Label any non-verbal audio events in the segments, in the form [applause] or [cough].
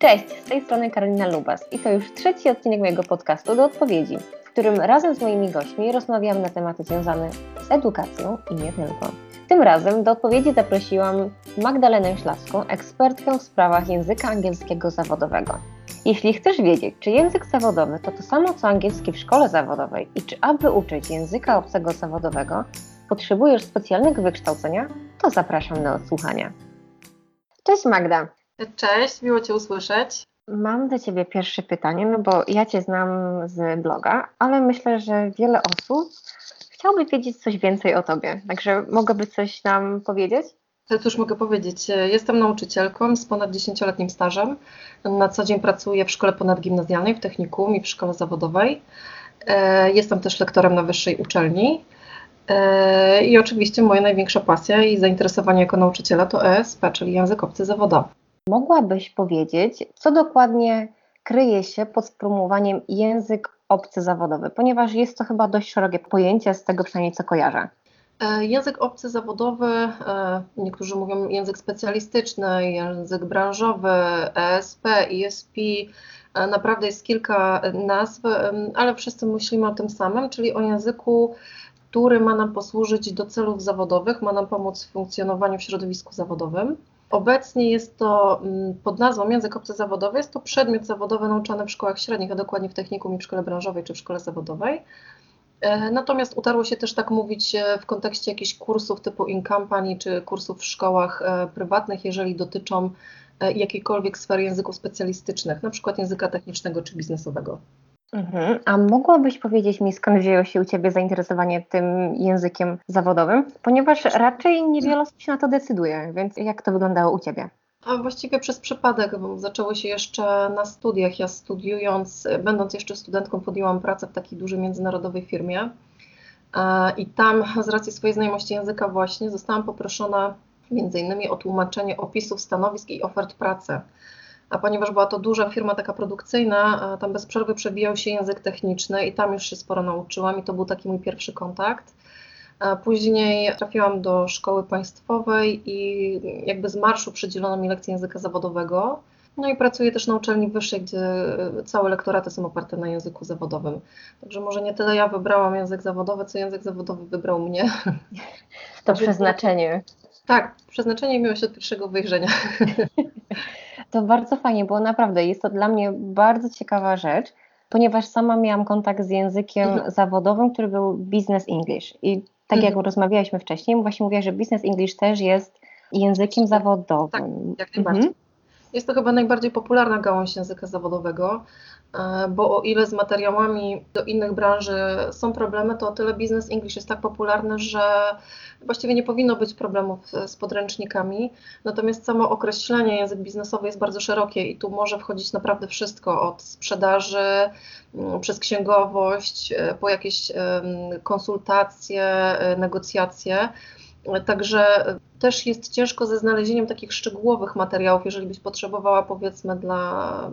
Cześć, z tej strony Karolina Lubas i to już trzeci odcinek mojego podcastu do odpowiedzi, w którym razem z moimi gośćmi rozmawiam na tematy związane z edukacją i nie tylko. Tym razem do odpowiedzi zaprosiłam Magdalenę Ślaską, ekspertkę w sprawach języka angielskiego zawodowego. Jeśli chcesz wiedzieć, czy język zawodowy to to samo co angielski w szkole zawodowej i czy aby uczyć języka obcego zawodowego potrzebujesz specjalnego wykształcenia, to zapraszam do odsłuchania. Cześć Magda. Cześć, miło Cię usłyszeć. Mam do Ciebie pierwsze pytanie, no bo ja Cię znam z bloga, ale myślę, że wiele osób chciałby wiedzieć coś więcej o Tobie. Także mogłaby coś nam powiedzieć? Cóż mogę powiedzieć? Jestem nauczycielką z ponad 10-letnim stażem. Na co dzień pracuję w szkole ponadgimnazjalnej, w technikum i w szkole zawodowej. E, jestem też lektorem na wyższej uczelni. E, I oczywiście moja największa pasja i zainteresowanie jako nauczyciela to ESP, czyli język obcy zawodowy. Mogłabyś powiedzieć, co dokładnie kryje się pod spromułowaniem język obcy zawodowy, ponieważ jest to chyba dość szerokie pojęcie, z tego przynajmniej co kojarzę. E, język obcy zawodowy, e, niektórzy mówią język specjalistyczny, język branżowy, ESP, ESP, e, naprawdę jest kilka nazw, ale wszyscy myślimy o tym samym, czyli o języku, który ma nam posłużyć do celów zawodowych, ma nam pomóc w funkcjonowaniu w środowisku zawodowym. Obecnie jest to mm, pod nazwą język obcy zawodowy, jest to przedmiot zawodowy nauczany w szkołach średnich, a dokładnie w technikum i w szkole branżowej czy w szkole zawodowej. E, natomiast utarło się też tak mówić e, w kontekście jakichś kursów typu in company czy kursów w szkołach e, prywatnych, jeżeli dotyczą jakiejkolwiek sfery języków specjalistycznych, na przykład języka technicznego czy biznesowego. Mhm. A mogłabyś powiedzieć mi, skąd wzięło się u Ciebie zainteresowanie tym językiem zawodowym? Ponieważ raczej niewiele osób się na to decyduje, więc jak to wyglądało u Ciebie? A właściwie przez przypadek, bo zaczęło się jeszcze na studiach. Ja studiując, będąc jeszcze studentką, podjęłam pracę w takiej dużej międzynarodowej firmie. I tam z racji swojej znajomości języka właśnie zostałam poproszona między innymi o tłumaczenie opisów stanowisk i ofert pracy a ponieważ była to duża firma taka produkcyjna, tam bez przerwy przebijał się język techniczny i tam już się sporo nauczyłam i to był taki mój pierwszy kontakt. Później trafiłam do szkoły państwowej i jakby z marszu przydzielono mi lekcję języka zawodowego. No i pracuję też na uczelni wyższej, gdzie całe lektoraty są oparte na języku zawodowym. Także może nie tyle ja wybrałam język zawodowy, co język zawodowy wybrał mnie. To przeznaczenie. Tak, przeznaczenie miło się od pierwszego wyjrzenia. [laughs] To bardzo fajnie, bo naprawdę jest to dla mnie bardzo ciekawa rzecz, ponieważ sama miałam kontakt z językiem mhm. zawodowym, który był business English. I tak mhm. jak rozmawialiśmy wcześniej, właśnie mówiła, że business English też jest językiem zawodowym. Tak, jak najbardziej. Mhm. Jest to chyba najbardziej popularna gałąź języka zawodowego, e, bo o ile z materiałami do innych branży są problemy, to o tyle business English jest tak popularny, że właściwie nie powinno być problemów z podręcznikami. Natomiast samo określenie język biznesowy jest bardzo szerokie i tu może wchodzić naprawdę wszystko od sprzedaży mm, przez księgowość, e, po jakieś konsultacje, e, negocjacje. Także też jest ciężko ze znalezieniem takich szczegółowych materiałów, jeżeli byś potrzebowała powiedzmy dla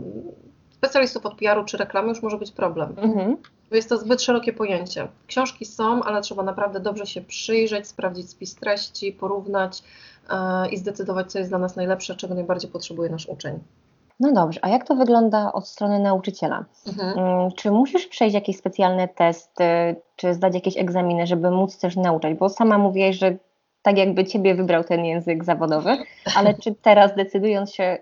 specjalistów od PR-u czy reklamy, już może być problem. Mhm. Jest to zbyt szerokie pojęcie. Książki są, ale trzeba naprawdę dobrze się przyjrzeć, sprawdzić spis treści, porównać yy, i zdecydować, co jest dla nas najlepsze, czego najbardziej potrzebuje nasz uczeń. No dobrze, a jak to wygląda od strony nauczyciela? Mhm. Mm, czy musisz przejść jakieś specjalne testy, czy zdać jakieś egzaminy, żeby móc też nauczać? Bo sama mówiłaś, że tak jakby ciebie wybrał ten język zawodowy, ale czy teraz decydując się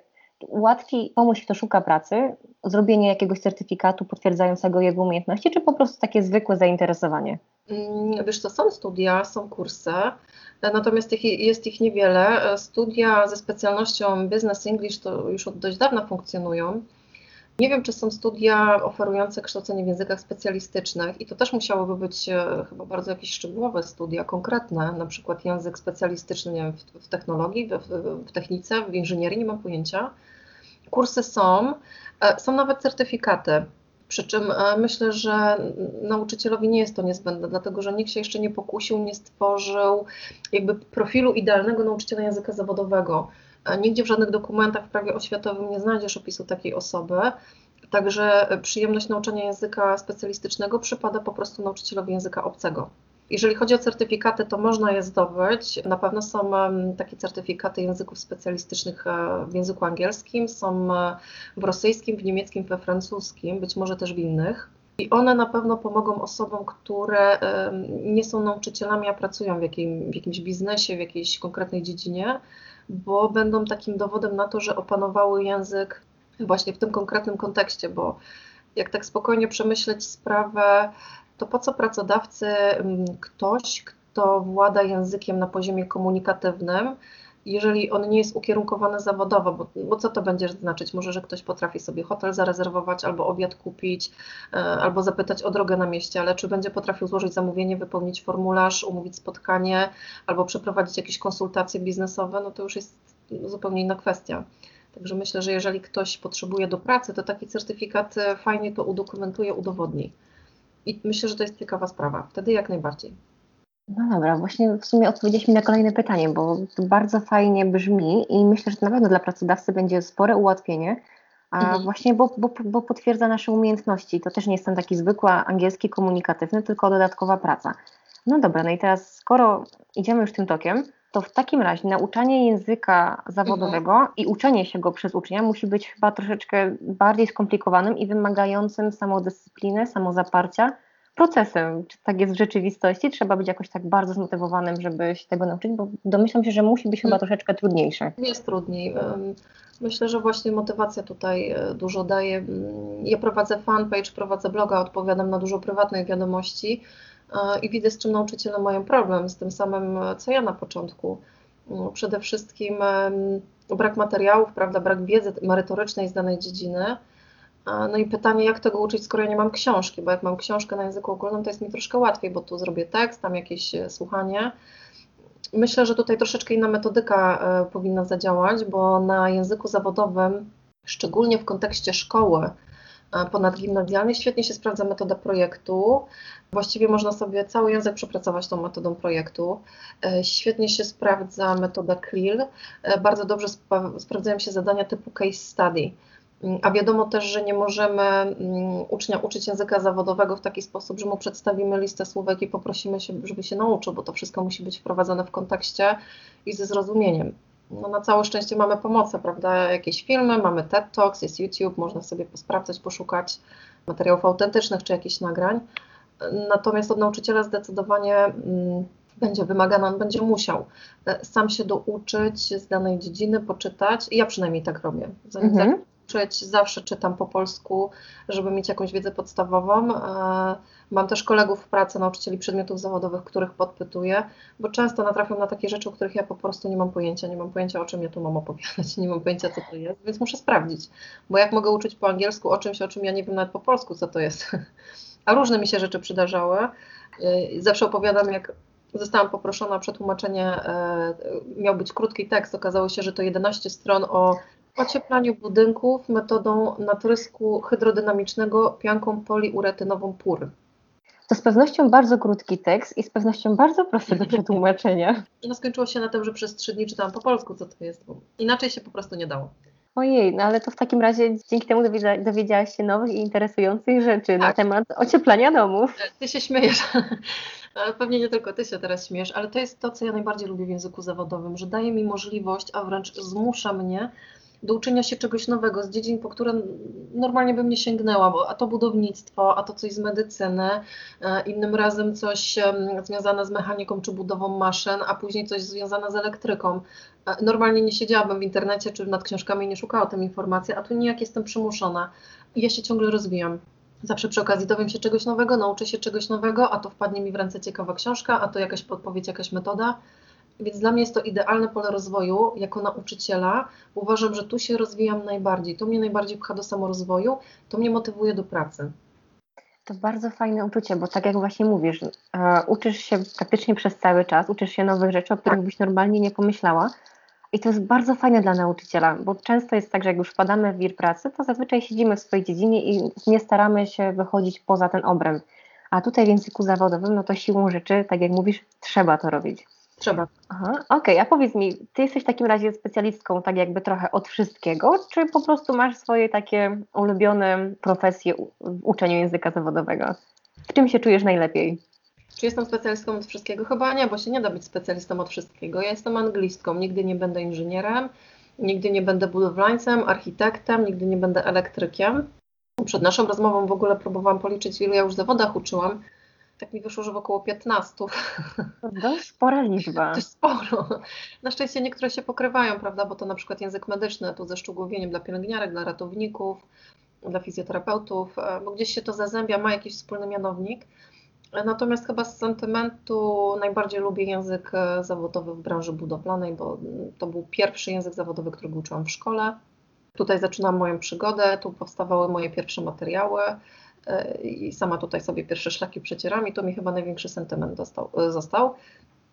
łatwiej komuś, kto szuka pracy, zrobienie jakiegoś certyfikatu potwierdzającego jego umiejętności, czy po prostu takie zwykłe zainteresowanie? Mm, wiesz to są studia, są kursy, natomiast jest ich niewiele. Studia ze specjalnością Business English to już od dość dawna funkcjonują. Nie wiem, czy są studia oferujące kształcenie w językach specjalistycznych i to też musiałyby być e, chyba bardzo jakieś szczegółowe studia, konkretne, na przykład język specjalistyczny nie wiem, w, w technologii, w, w, technice, w inżynierii, nie mam pojęcia. Kursy są, e, są nawet certyfikaty. Przy czym e, myślę, że nauczycielowi nie jest to niezbędne, dlatego że nikt się jeszcze nie pokusił, nie stworzył jakby profilu idealnego nauczyciela języka zawodowego. Nigdzie w żadnych dokumentach w prawie oświatowym nie znajdziesz opisu takiej osoby. Także przyjemność nauczania języka specjalistycznego przypada po prostu nauczycielowi języka obcego. Jeżeli chodzi o certyfikaty, to można je zdobyć. Na pewno są takie certyfikaty języków specjalistycznych e, w języku angielskim, są e, w rosyjskim, w niemieckim, we francuskim, być może też w innych. I one na pewno pomogą osobom, które nie są nauczycielami, a pracują w, jakim, w jakimś biznesie, w jakiejś konkretnej dziedzinie, bo będą takim dowodem na to, że opanowały język właśnie w tym konkretnym kontekście, bo jak tak spokojnie przemyśleć sprawę, to po co pracodawcy ktoś, kto włada językiem na poziomie komunikatywnym, jeżeli on nie jest ukierunkowany zawodowo, bo, bo, co to będzie znaczyć? Może, że ktoś potrafi sobie hotel zarezerwować, albo obiad kupić, e, albo zapytać o drogę na mieście, ale czy będzie potrafił złożyć zamówienie, wypełnić formularz, umówić spotkanie, albo przeprowadzić jakieś konsultacje biznesowe, no to już jest zupełnie inna kwestia. Także myślę, że jeżeli ktoś potrzebuje do pracy, to taki certyfikat e, fajnie to udokumentuje, udowodni. I myślę, że to jest ciekawa sprawa. Wtedy jak najbardziej. No dobra, właśnie w sumie odpowiedzieliśmy na kolejne pytanie, bo to bardzo fajnie brzmi i myślę, że to na pewno dla pracodawcy będzie spore ułatwienie, a mhm. właśnie bo, bo, bo potwierdza nasze umiejętności. To też nie jest ten taki zwykły angielski komunikatywny, tylko dodatkowa praca. No dobra, no i teraz skoro idziemy już tym tokiem, to w takim razie nauczanie języka zawodowego mhm. i uczenie się go przez ucznia musi być chyba troszeczkę bardziej skomplikowanym i wymagającym samodyscypliny, samozaparcia procesem. Czy tak jest w rzeczywistości? Trzeba być jakoś tak bardzo zmotywowanym, żeby się tego nauczyć, bo domyślam się, że musi być chyba mhm. troszeczkę trudniejsze. Jest trudniej. Myślę, że właśnie motywacja tutaj e, dużo daje. Mm, ja prowadzę fanpage, prowadzę bloga, odpowiadam na dużo prywatnych wiadomości e, i widzę, z czym nauczyciele mają problem, z tym samym, e, co ja na początku. No, przede wszystkim brak materiałów, prawda, brak wiedzy merytorycznej z danej dziedziny no i pytanie, jak tego uczyć, skoro ja nie mam książki, bo jak mam książkę na języku ogólnym, to jest mi troszkę łatwiej, bo tu zrobię tekst, tam jakieś e, słuchanie. Myślę, że tutaj troszeczkę inna metodyka e, powinna zadziałać, bo na języku zawodowym, szczególnie w kontekście szkoły e, ponadgimnazjalnej, świetnie się sprawdza metoda projektu. Właściwie można sobie cały język przepracować tą metodą projektu. Świetnie się sprawdza metoda CLIL. Bardzo dobrze sprawdzają się zadania typu case study a wiadomo też, że nie możemy mm, ucznia uczyć języka zawodowego w taki sposób, że mu przedstawimy listę słówek i poprosimy się, żeby się nauczył, bo to wszystko musi być wprowadzone w kontekście i ze zrozumieniem. No, na całe szczęście mamy pomoce, prawda? Jakieś filmy, mamy TED Talks, jest YouTube, można sobie posprawdzać, poszukać materiałów autentycznych czy jakichś nagrań. Natomiast od nauczyciela zdecydowanie mm, będzie wymagany, on będzie musiał e, sam się douczyć z danej dziedziny, poczytać. Ja przynajmniej tak robię. Zanim mhm uczyć, zawsze czytam po polsku, żeby mieć jakąś wiedzę podstawową. E, mam też kolegów w pracy, nauczycieli przedmiotów zawodowych, których podpytuję, bo często natrafiam na takie rzeczy, o których ja po prostu nie mam pojęcia. Nie mam pojęcia, o czym ja tu mam opowiadać, nie mam pojęcia, co to jest, więc muszę sprawdzić. Bo jak mogę uczyć po angielsku o czymś, o czym ja nie wiem nawet po polsku, co to jest. [laughs] A różne mi się rzeczy przydarzały. E, zawsze opowiadam, jak zostałam poproszona o przetłumaczenie, e, miał być krótki tekst, okazało się, że to 11 stron o ocieplaniu budynków metodą natrysku hydrodynamicznego pianką poliuretynową PUR. To z pewnością bardzo krótki tekst i z pewnością bardzo prosty do przetłumaczenia. [laughs] No skończyło się na tym, że przez trzy dni czytałam po polsku, co to jest. Inaczej się po prostu nie dało. Ojej, no ale to w takim razie dzięki temu dowiedziałaś się nowych i interesujących rzeczy tak. na temat ocieplania domów. Ty się śmiejesz. [laughs] Pewnie nie tylko ty się teraz śmiesz, ale to jest to, co ja najbardziej lubię w języku zawodowym, że daje mi możliwość, a wręcz zmusza mnie do uczenia się czegoś nowego z dziedzin, po które normalnie bym nie sięgnęła, bo a to budownictwo, a to coś z medycyny, e, innym razem coś związane z mechaniką czy budową maszyn, a później coś związane z elektryką. E, normalnie nie siedziałabym w internecie czy nad książkami, nie szukała tym informacji, a tu nijak jestem przymuszona. I ja się ciągle rozwijam. Zawsze przy okazji dowiem się czegoś nowego, nauczę się czegoś nowego, a to wpadnie mi w ręce ciekawa książka, a to jakaś podpowiedź, jakaś metoda. Więc dla mnie jest to idealne pole rozwoju jako nauczyciela. Uważam, że tu się rozwijam najbardziej. To mnie najbardziej pcha do samorozwoju, to mnie motywuje do pracy. To bardzo fajne uczucie, bo tak jak właśnie mówisz, e, uczysz się praktycznie przez cały czas, uczysz się nowych rzeczy, o których byś normalnie nie pomyślała. I to jest bardzo fajne dla nauczyciela, bo często jest tak, że jak już wpadamy w wir pracy, to zazwyczaj siedzimy w swojej dziedzinie i nie staramy się wychodzić poza ten obręb. A tutaj w języku zawodowym, no to siłą rzeczy, tak jak mówisz, trzeba to robić. Trzeba. Aha, okej, okay. a powiedz mi, ty jesteś w takim razie specjalistką tak jakby trochę od wszystkiego, czy po prostu masz swoje takie ulubione profesje w uczeniu języka zawodowego? W czym się czujesz najlepiej? Czy jestem specjalistą od wszystkiego? Chyba nie, bo się nie da być specjalistą od wszystkiego. Ja jestem anglistką, nigdy nie będę inżynierem, nigdy nie będę budowlańcem, architektem, nigdy nie będę elektrykiem. Przed naszą rozmową w ogóle próbowałam policzyć, ilu ja już zawodach uczyłam. Tak mi wyszło, że w około 15. [laughs] To dość spora liczba. To sporo. Na szczęście niektóre się pokrywają, prawda, bo to na przykład język medyczny, tu ze szczegółowieniem dla pielęgniarek, dla ratowników, dla fizjoterapeutów, e, bo gdzieś się to zazębia, ma jakiś wspólny mianownik. Natomiast chyba z sentymentu najbardziej lubię język e, zawodowy w branży budowlanej, bo to był pierwszy język zawodowy, którego uczyłam w szkole. Tutaj zaczynam moją przygodę, tu powstawały moje pierwsze materiały i sama tutaj sobie pierwsze szlaki przecieram i to mi chyba największy sentyment dostał, e, został.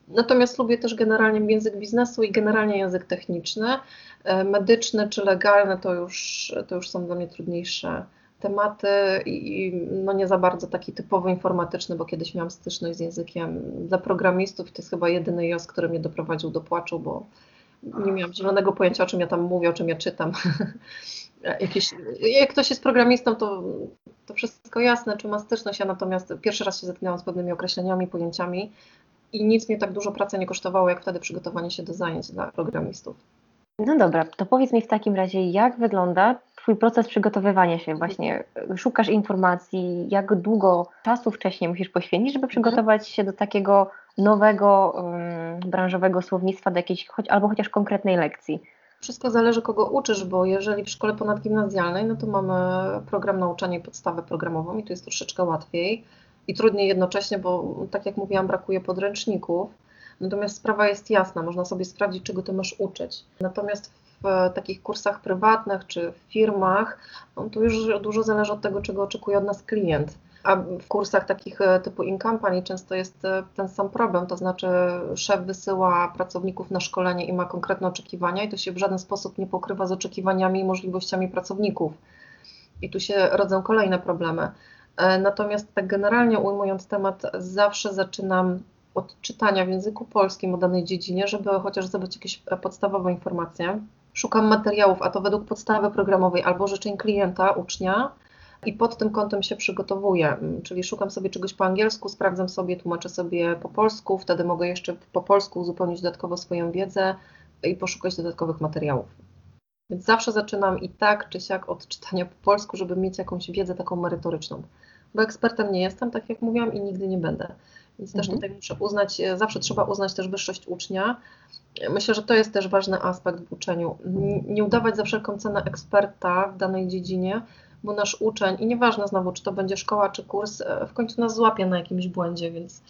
Natomiast lubię też generalnie język biznesu i generalnie język techniczny. Medyczny czy legalny to już, to już są dla mnie trudniejsze tematy i no nie za bardzo taki typowo informatyczny, bo kiedyś miałam styczność z językiem dla programistów i to jest chyba jedyny JOS, który mnie doprowadził do płaczu, bo nie miałam zielonego pojęcia, o czym ja tam mówię, o czym ja czytam. [laughs] Jak ktoś jest programistą, to, to wszystko jasne, czy ma styczność, ja natomiast pierwszy raz się zetknęłam z pewnymi określeniami, pojęciami i nic mnie tak dużo pracy nie kosztowało, jak wtedy przygotowanie się do zajęć dla programistów. No dobra, to powiedz mi w takim razie, jak wygląda Twój proces przygotowywania się? Właśnie szukasz informacji, jak długo czasu wcześniej musisz poświęcić, żeby przygotować się do takiego nowego um, branżowego słownictwa, do jakiejś choć, albo chociaż konkretnej lekcji? Wszystko zależy, kogo uczysz, bo jeżeli w szkole ponadgimnazjalnej, no to mamy program nauczania i podstawę programową i tu jest troszeczkę łatwiej i trudniej jednocześnie, bo tak jak mówiłam, brakuje podręczników. Natomiast sprawa jest jasna, można sobie sprawdzić, czego ty masz uczyć. Natomiast w takich kursach prywatnych czy w firmach, no to już dużo zależy od tego, czego oczekuje od nas klient. A w kursach takich e, typu in-company często jest e, ten sam problem, to znaczy szef wysyła pracowników na szkolenie i ma konkretne oczekiwania i to się w żaden sposób nie pokrywa z oczekiwaniami i możliwościami pracowników. I tu się rodzą kolejne problemy. E, natomiast tak generalnie ujmując temat, zawsze zaczynam od czytania w języku polskim o danej dziedzinie, żeby chociaż zdobyć jakieś podstawowe informacje. Szukam materiałów, a to według podstawy programowej albo życzeń klienta, ucznia, i pod tym kątem się przygotowuję, mm, czyli szukam sobie czegoś po angielsku, sprawdzam sobie, tłumaczę sobie po polsku, wtedy mogę jeszcze po polsku uzupełnić dodatkowo swoją wiedzę i poszukać dodatkowych materiałów. Więc zawsze zaczynam i tak czy siak od czytania po polsku, żeby mieć jakąś wiedzę taką merytoryczną. Bo ekspertem nie jestem, tak jak mówiłam, i nigdy nie będę. Więc mhm. też tutaj muszę uznać, e, zawsze trzeba uznać też wyższość ucznia. Myślę, że to jest też ważny aspekt w uczeniu. Nie udawać za wszelką cenę eksperta w danej dziedzinie, bo nasz uczeń, i nieważne znowu, czy to będzie szkoła, czy kurs, e, w końcu nas złapie na jakimś błędzie, więc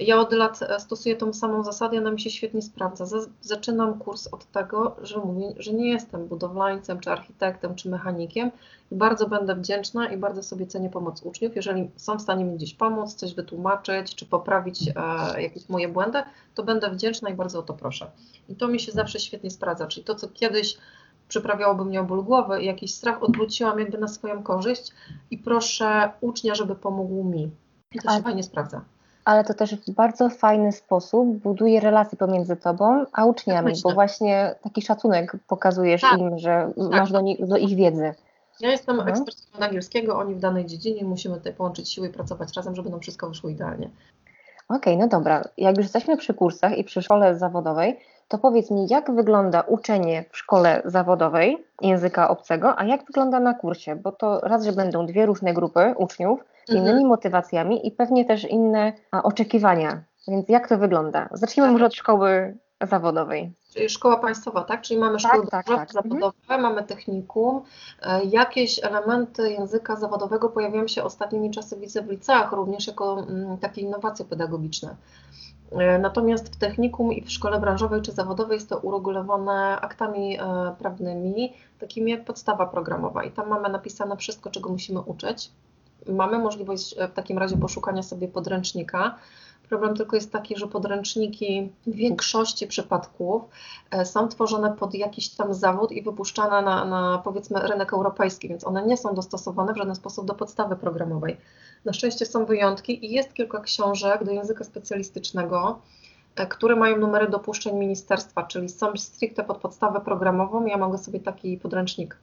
ja od lat e, stosuję tą samą zasadę, ona mi się świetnie sprawdza. Zaczynam kurs od tego, że mówię, że nie jestem budowlańcem, czy architektem, czy mechanikiem i bardzo będę wdzięczna i bardzo sobie cenię pomoc uczniów. Jeżeli są w stanie mi gdzieś pomóc, coś wytłumaczyć, czy poprawić e, jakieś moje błędy, to będę wdzięczna i bardzo o to proszę. I to mi się zawsze świetnie sprawdza, czyli to, co kiedyś przyprawiałoby mnie o ból głowy i jakiś strach, odwróciłam jakby na swoją korzyść i proszę ucznia, żeby pomógł mi. I to się fajnie sprawdza ale to też w bardzo fajny sposób buduje relacje pomiędzy tobą a uczniami, bo właśnie taki szacunek pokazujesz tak, im, że tak. masz do, nich, do, ich wiedzy. Ja jestem mhm. ekspertem angielskiego, oni w danej dziedzinie, musimy tutaj połączyć siły i pracować razem, żeby nam wszystko wyszło idealnie. Okej, okay, no dobra. Jak już jesteśmy przy kursach i przy szkole zawodowej, to powiedz mi, jak wygląda uczenie w szkole zawodowej języka obcego, a jak wygląda na kursie? Bo to raz, że będą dwie różne grupy uczniów, z innymi mhm. motywacjami i pewnie też inne oczekiwania. Więc jak to wygląda? Zacznijmy tak. może od szkoły zawodowej. Czyli szkoła państwowa, tak? Czyli mamy szkołę tak, tak, tak. zawodowe, mhm. mamy technikum. E, jakieś elementy języka zawodowego pojawiają się ostatnimi czasy widzę w liceach również jako mm, takie innowacje pedagogiczne. E, natomiast w technikum i w szkole branżowej czy zawodowej jest to uregulowane aktami e, prawnymi, takimi jak podstawa programowa. I tam mamy napisane wszystko, czego musimy uczyć mamy możliwość w takim razie poszukania sobie podręcznika. Problem tylko jest taki, że podręczniki w większości przypadków e, są tworzone pod jakiś tam zawód i wypuszczane na, na powiedzmy rynek europejski, więc one nie są dostosowane w żaden sposób do podstawy programowej. Na szczęście są wyjątki i jest kilka książek do języka specjalistycznego, e, które mają numery dopuszczeń ministerstwa, czyli są stricte pod podstawę programową. Ja mogę sobie taki podręcznik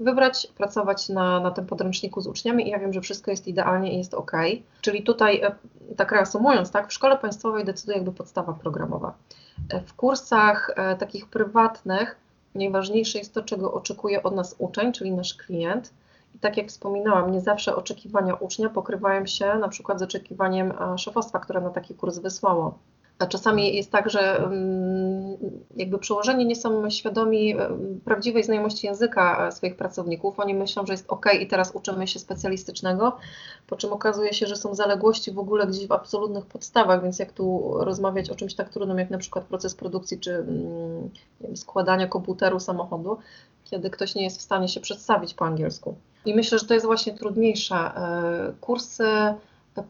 wybrać, pracować na, na tym podręczniku z uczniami i ja wiem, że wszystko jest idealnie i jest ok. Czyli tutaj, e, tak reasumując, tak, w szkole państwowej decyduje jakby podstawa programowa. E, w kursach e, takich prywatnych najważniejsze jest to, czego oczekuje od nas uczeń, czyli nasz klient. I tak jak wspominałam, nie zawsze oczekiwania ucznia pokrywają się na przykład z oczekiwaniem szefostwa, które na taki kurs wysłało. Czasami jest tak, że mm, jakby przełożeni nie są świadomi prawdziwej znajomości języka e, swoich pracowników. Oni myślą, że jest ok i teraz uczymy się specjalistycznego, po czym okazuje się, że są zaległości w ogóle gdzieś w absolutnych podstawach, więc jak tu rozmawiać o czymś tak trudnym jak na przykład proces produkcji czy mm, wiem, składania komputeru samochodu, kiedy ktoś nie jest w stanie się przedstawić po angielsku. I myślę, że to jest właśnie trudniejsze. E, kursy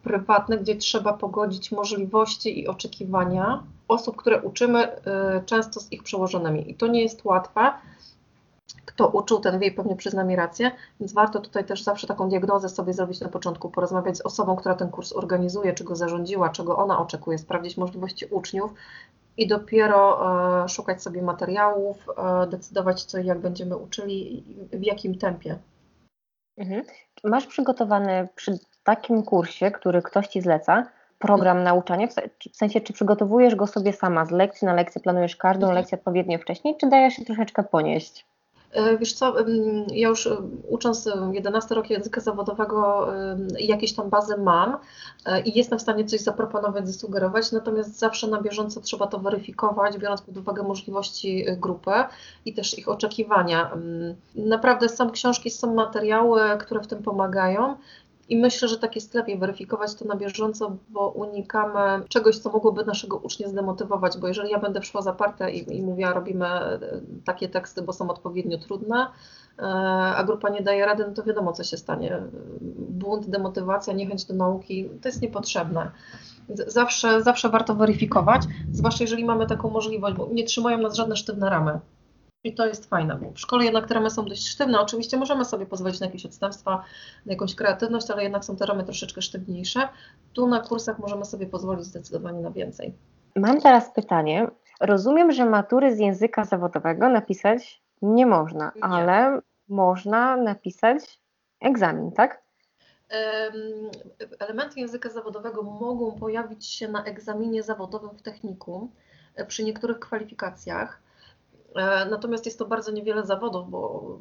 prywatne, gdzie trzeba pogodzić możliwości i oczekiwania osób, które uczymy, y, często z ich przełożonymi. I to nie jest łatwe. Kto uczył, ten wie, pewnie przyzna mi rację, więc warto tutaj też zawsze taką diagnozę sobie zrobić na początku, porozmawiać z osobą, która ten kurs organizuje, czego zarządziła, czego ona oczekuje, sprawdzić możliwości uczniów i dopiero e, szukać sobie materiałów, e, decydować co i jak będziemy uczyli, w jakim tempie. Mhm. Masz przygotowany przy takim kursie, który ktoś Ci zleca, program nauczania, w sensie czy przygotowujesz go sobie sama z lekcji na lekcję, planujesz każdą mhm. lekcję odpowiednio wcześniej, czy dajesz się troszeczkę ponieść? E, wiesz co, ja już e, ucząc 11 rok języka zawodowego jakieś tam bazę mam e, i jestem w stanie coś zaproponować, zasugerować, natomiast zawsze na bieżąco trzeba to weryfikować, biorąc pod uwagę możliwości grupy i też ich oczekiwania. Naprawdę są książki, są materiały, które w tym pomagają. I myślę, że tak jest lepiej weryfikować to na bieżąco, bo unikamy czegoś, co mogłoby naszego ucznia zdemotywować, bo jeżeli ja będę szła zaparte i, i mówiła, robimy e, takie teksty, bo są odpowiednio trudne, e, a grupa nie daje rady, no to wiadomo, co się stanie. Błąd, demotywacja, niechęć do nauki, to jest niepotrzebne. Zawsze, zawsze warto weryfikować, zwłaszcza jeżeli mamy taką możliwość, bo nie trzymają nas żadne sztywne ramy. I to jest fajne, bo w szkole jednak te ramy są dość sztywne. Oczywiście możemy sobie pozwolić na jakieś odstępstwa, na jakąś kreatywność, ale jednak są te ramy troszeczkę sztywniejsze. Tu na kursach możemy sobie pozwolić zdecydowanie na więcej. Mam teraz pytanie. Rozumiem, że matury z języka zawodowego napisać nie można, nie. ale można napisać egzamin, tak? Elementy języka zawodowego mogą pojawić się na egzaminie zawodowym w technikum e, przy niektórych kwalifikacjach. E, natomiast jest to bardzo niewiele zawodów, bo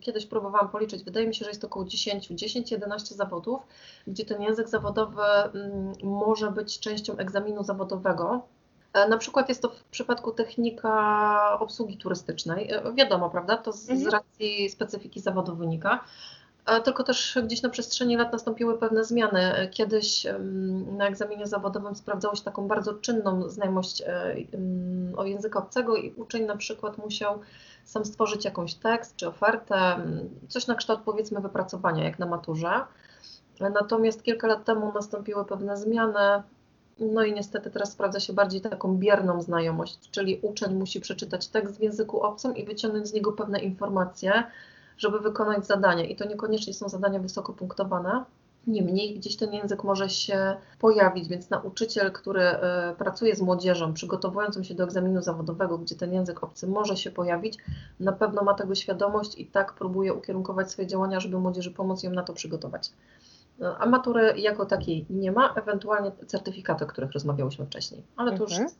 kiedyś próbowałam policzyć, wydaje mi się, że jest około 10, 10-11 zawodów, gdzie ten język zawodowy mm, może być częścią egzaminu zawodowego. E, na przykład jest to w przypadku technika obsługi turystycznej. E, wiadomo, prawda? To z, z mhm. racji specyfiki zawodu wynika. Tylko też gdzieś na przestrzeni lat nastąpiły pewne zmiany. Kiedyś na egzaminie zawodowym sprawdzało się taką bardzo czynną znajomość e, o języka obcego i uczeń na przykład musiał sam stworzyć jakąś tekst czy ofertę, coś na kształt powiedzmy wypracowania, jak na maturze. Natomiast kilka lat temu nastąpiły pewne zmiany, no i niestety teraz sprawdza się bardziej taką bierną znajomość, czyli uczeń musi przeczytać tekst w języku obcym i wyciągnąć z niego pewne informacje, żeby wykonać zadanie. I to niekoniecznie są zadania wysoko punktowane. Niemniej gdzieś ten język może się pojawić, więc nauczyciel, który e, pracuje z młodzieżą, przygotowującą się do egzaminu zawodowego, gdzie ten język obcy może się pojawić, na pewno ma tego świadomość i tak próbuje ukierunkować swoje działania, żeby młodzieży pomóc ją na to przygotować. No, a matury jako takiej nie ma, ewentualnie certyfikaty, o których rozmawiałyśmy wcześniej. Ale to mhm. już jest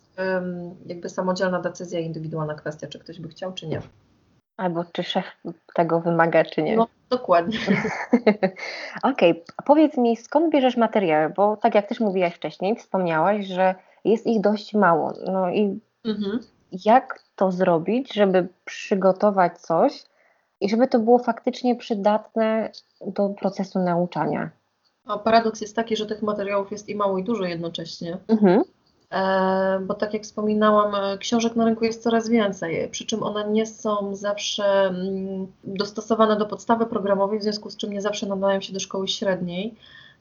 jakby samodzielna decyzja, indywidualna kwestia, czy ktoś by chciał, czy nie. Albo czy szef tego wymaga, czy nie. No, dokładnie. [laughs] Okej, okay. powiedz mi, skąd bierzesz materiały? Bo tak jak też mówiłaś wcześniej, wspomniałaś, że jest ich dość mało. No i mhm. jak to zrobić, żeby przygotować coś i żeby to było faktycznie przydatne do procesu nauczania? A paradoks jest taki, że tych materiałów jest i mało, i dużo jednocześnie. Mhm. E, bo tak jak wspominałam, e, książek na rynku jest coraz więcej, przy czym one nie są zawsze mm, dostosowane do podstawy programowej, w związku z czym nie zawsze nadają się do szkoły średniej.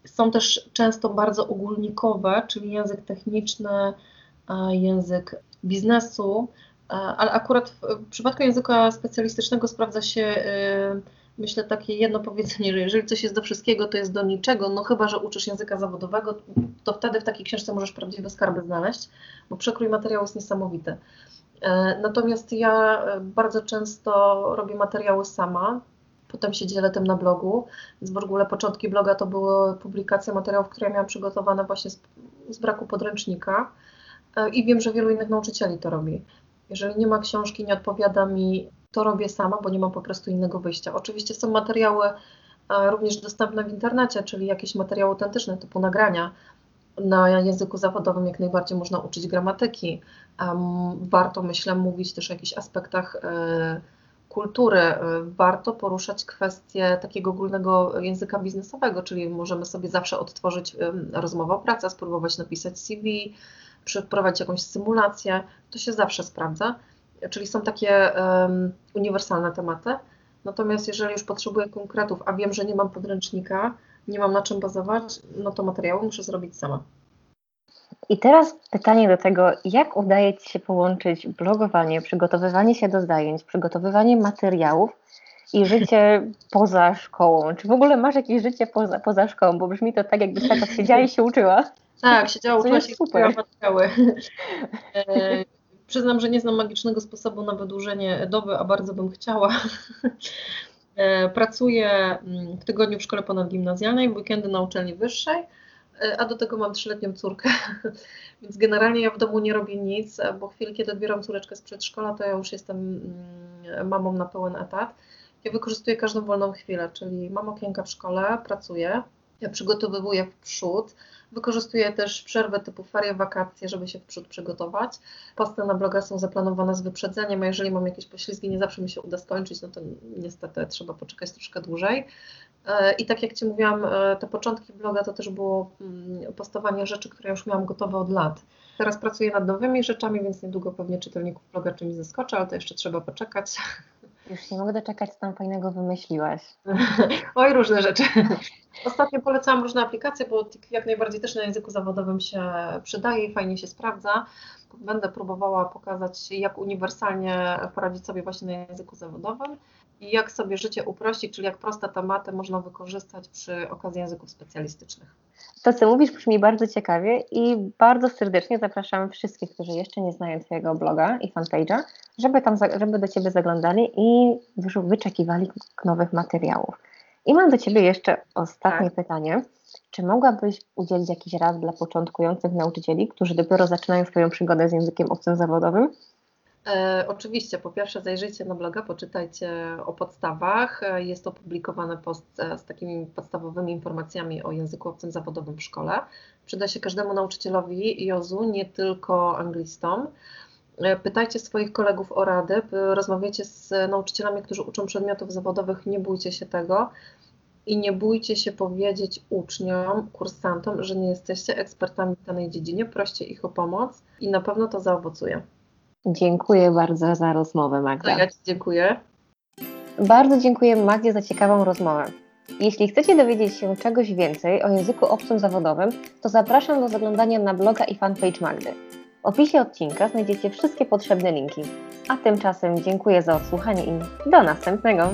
Są też często bardzo ogólnikowe, czyli język techniczny, język biznesu, e, ale akurat w przypadku języka specjalistycznego sprawdza się myślę takie jedno powiedzenie, że jeżeli coś jest do wszystkiego, to jest do niczego, no chyba, że uczysz języka zawodowego, to wtedy w takiej książce możesz prawdziwe skarby znaleźć, bo przekrój materiału jest niesamowity. E, natomiast ja e, bardzo często robię materiały sama, potem się dzielę tym na blogu, więc w ogóle początki bloga to były publikacje materiałów, które miałam przygotowane właśnie z, z braku podręcznika e, i wiem, że wielu innych nauczycieli to robi. Jeżeli nie ma książki, nie odpowiada mi, to robię sama, bo nie mam po prostu innego wyjścia. Oczywiście są materiały również dostępne w internecie, czyli jakieś materiały autentyczne typu nagrania, na języku zawodowym jak najbardziej można uczyć gramatyki. Warto, myślę, mówić też o jakichś aspektach e, kultury. E, warto poruszać kwestie takiego ogólnego języka biznesowego, czyli możemy sobie zawsze odtworzyć rozmowę o pracy, spróbować napisać CV, przeprowadzić jakąś symulację. To się zawsze sprawdza. Czyli są takie um, uniwersalne tematy. Natomiast jeżeli już potrzebuję konkretów, a wiem, że nie mam podręcznika, nie mam na czym bazować, no to materiały muszę zrobić sama. I teraz pytanie do tego, jak udaje Ci się połączyć blogowanie, przygotowywanie się do zajęć, przygotowywanie materiałów i życie [laughs] poza szkołą? Czy w ogóle masz jakieś życie poza, poza szkołą? Bo brzmi to tak, jakbyś taka siedziała i się uczyła. Tak, siedziała, uczyła się super. materiały. [laughs] Przyznam, że nie znam magicznego sposobu na wydłużenie doby, a bardzo bym chciała. [laughs] E, pracuję mm, w tygodniu w szkole ponadgimnazjalnej, w weekendy na uczelni wyższej, e, a do tego mam trzyletnią córkę, [laughs] więc generalnie ja w domu nie robię nic, bo w chwili, kiedy odbieram córeczkę z przedszkola, to ja już jestem mm, mamą na pełen etat. Ja wykorzystuję każdą wolną chwilę, czyli mam okienka w szkole, pracuję, ja przygotowywuję w przód, Wykorzystuję też przerwę typu ferie, wakacje, żeby się w przód przygotować. Posty na bloga są zaplanowane z wyprzedzeniem, a jeżeli mam jakieś poślizgi, nie zawsze mi się uda skończyć, no to niestety trzeba poczekać troszkę dłużej. E, I tak jak Ci mówiłam, e, te początki bloga to też było mm, postowanie rzeczy, które już miałam gotowe od lat. Teraz pracuję nad nowymi rzeczami, więc niedługo pewnie czytelników bloga czymś zaskoczę, ale to jeszcze trzeba poczekać. [laughs] Już nie mogę doczekać, co tam fajnego wymyśliłaś. [laughs] Oj, różne rzeczy. Ostatnio polecałam różne aplikacje, bo jak najbardziej też na języku zawodowym się przydaje i fajnie się sprawdza. Będę próbowała pokazać, jak uniwersalnie poradzić sobie właśnie na języku zawodowym i jak sobie życie uprościć, czyli jak proste tematy można wykorzystać przy okazji języków specjalistycznych. To, co mówisz, brzmi bardzo ciekawie i bardzo serdecznie zapraszam wszystkich, którzy jeszcze nie znają Twojego bloga i fanpage'a, żeby, tam, żeby do Ciebie zaglądali i wyczekiwali nowych materiałów. I mam do Ciebie jeszcze ostatnie tak. pytanie. Czy mogłabyś udzielić jakiś rad dla początkujących nauczycieli, którzy dopiero zaczynają swoją przygodę z językiem obcym zawodowym? E, oczywiście, po pierwsze zajrzyjcie na bloga, poczytajcie o podstawach. E, jest opublikowany post z takimi podstawowymi informacjami o języku obcym zawodowym w szkole. Przyda się każdemu nauczycielowi JOZU, nie tylko anglistom. E, pytajcie swoich kolegów o rady, rozmawiajcie z nauczycielami, którzy uczą przedmiotów zawodowych, nie bójcie się tego i nie bójcie się powiedzieć uczniom, kursantom, że nie jesteście ekspertami w danej dziedzinie, proście ich o pomoc i na pewno to zaowocuje. Dziękuję bardzo za rozmowę, Magda. Ja Ci dziękuję. Bardzo dziękuję Magdzie za ciekawą rozmowę. Jeśli chcecie dowiedzieć się czegoś więcej o języku obcym zawodowym, to zapraszam do zaglądania na bloga i fanpage Magdy. W opisie odcinka znajdziecie wszystkie potrzebne linki. A tymczasem dziękuję za odsłuchanie i do następnego.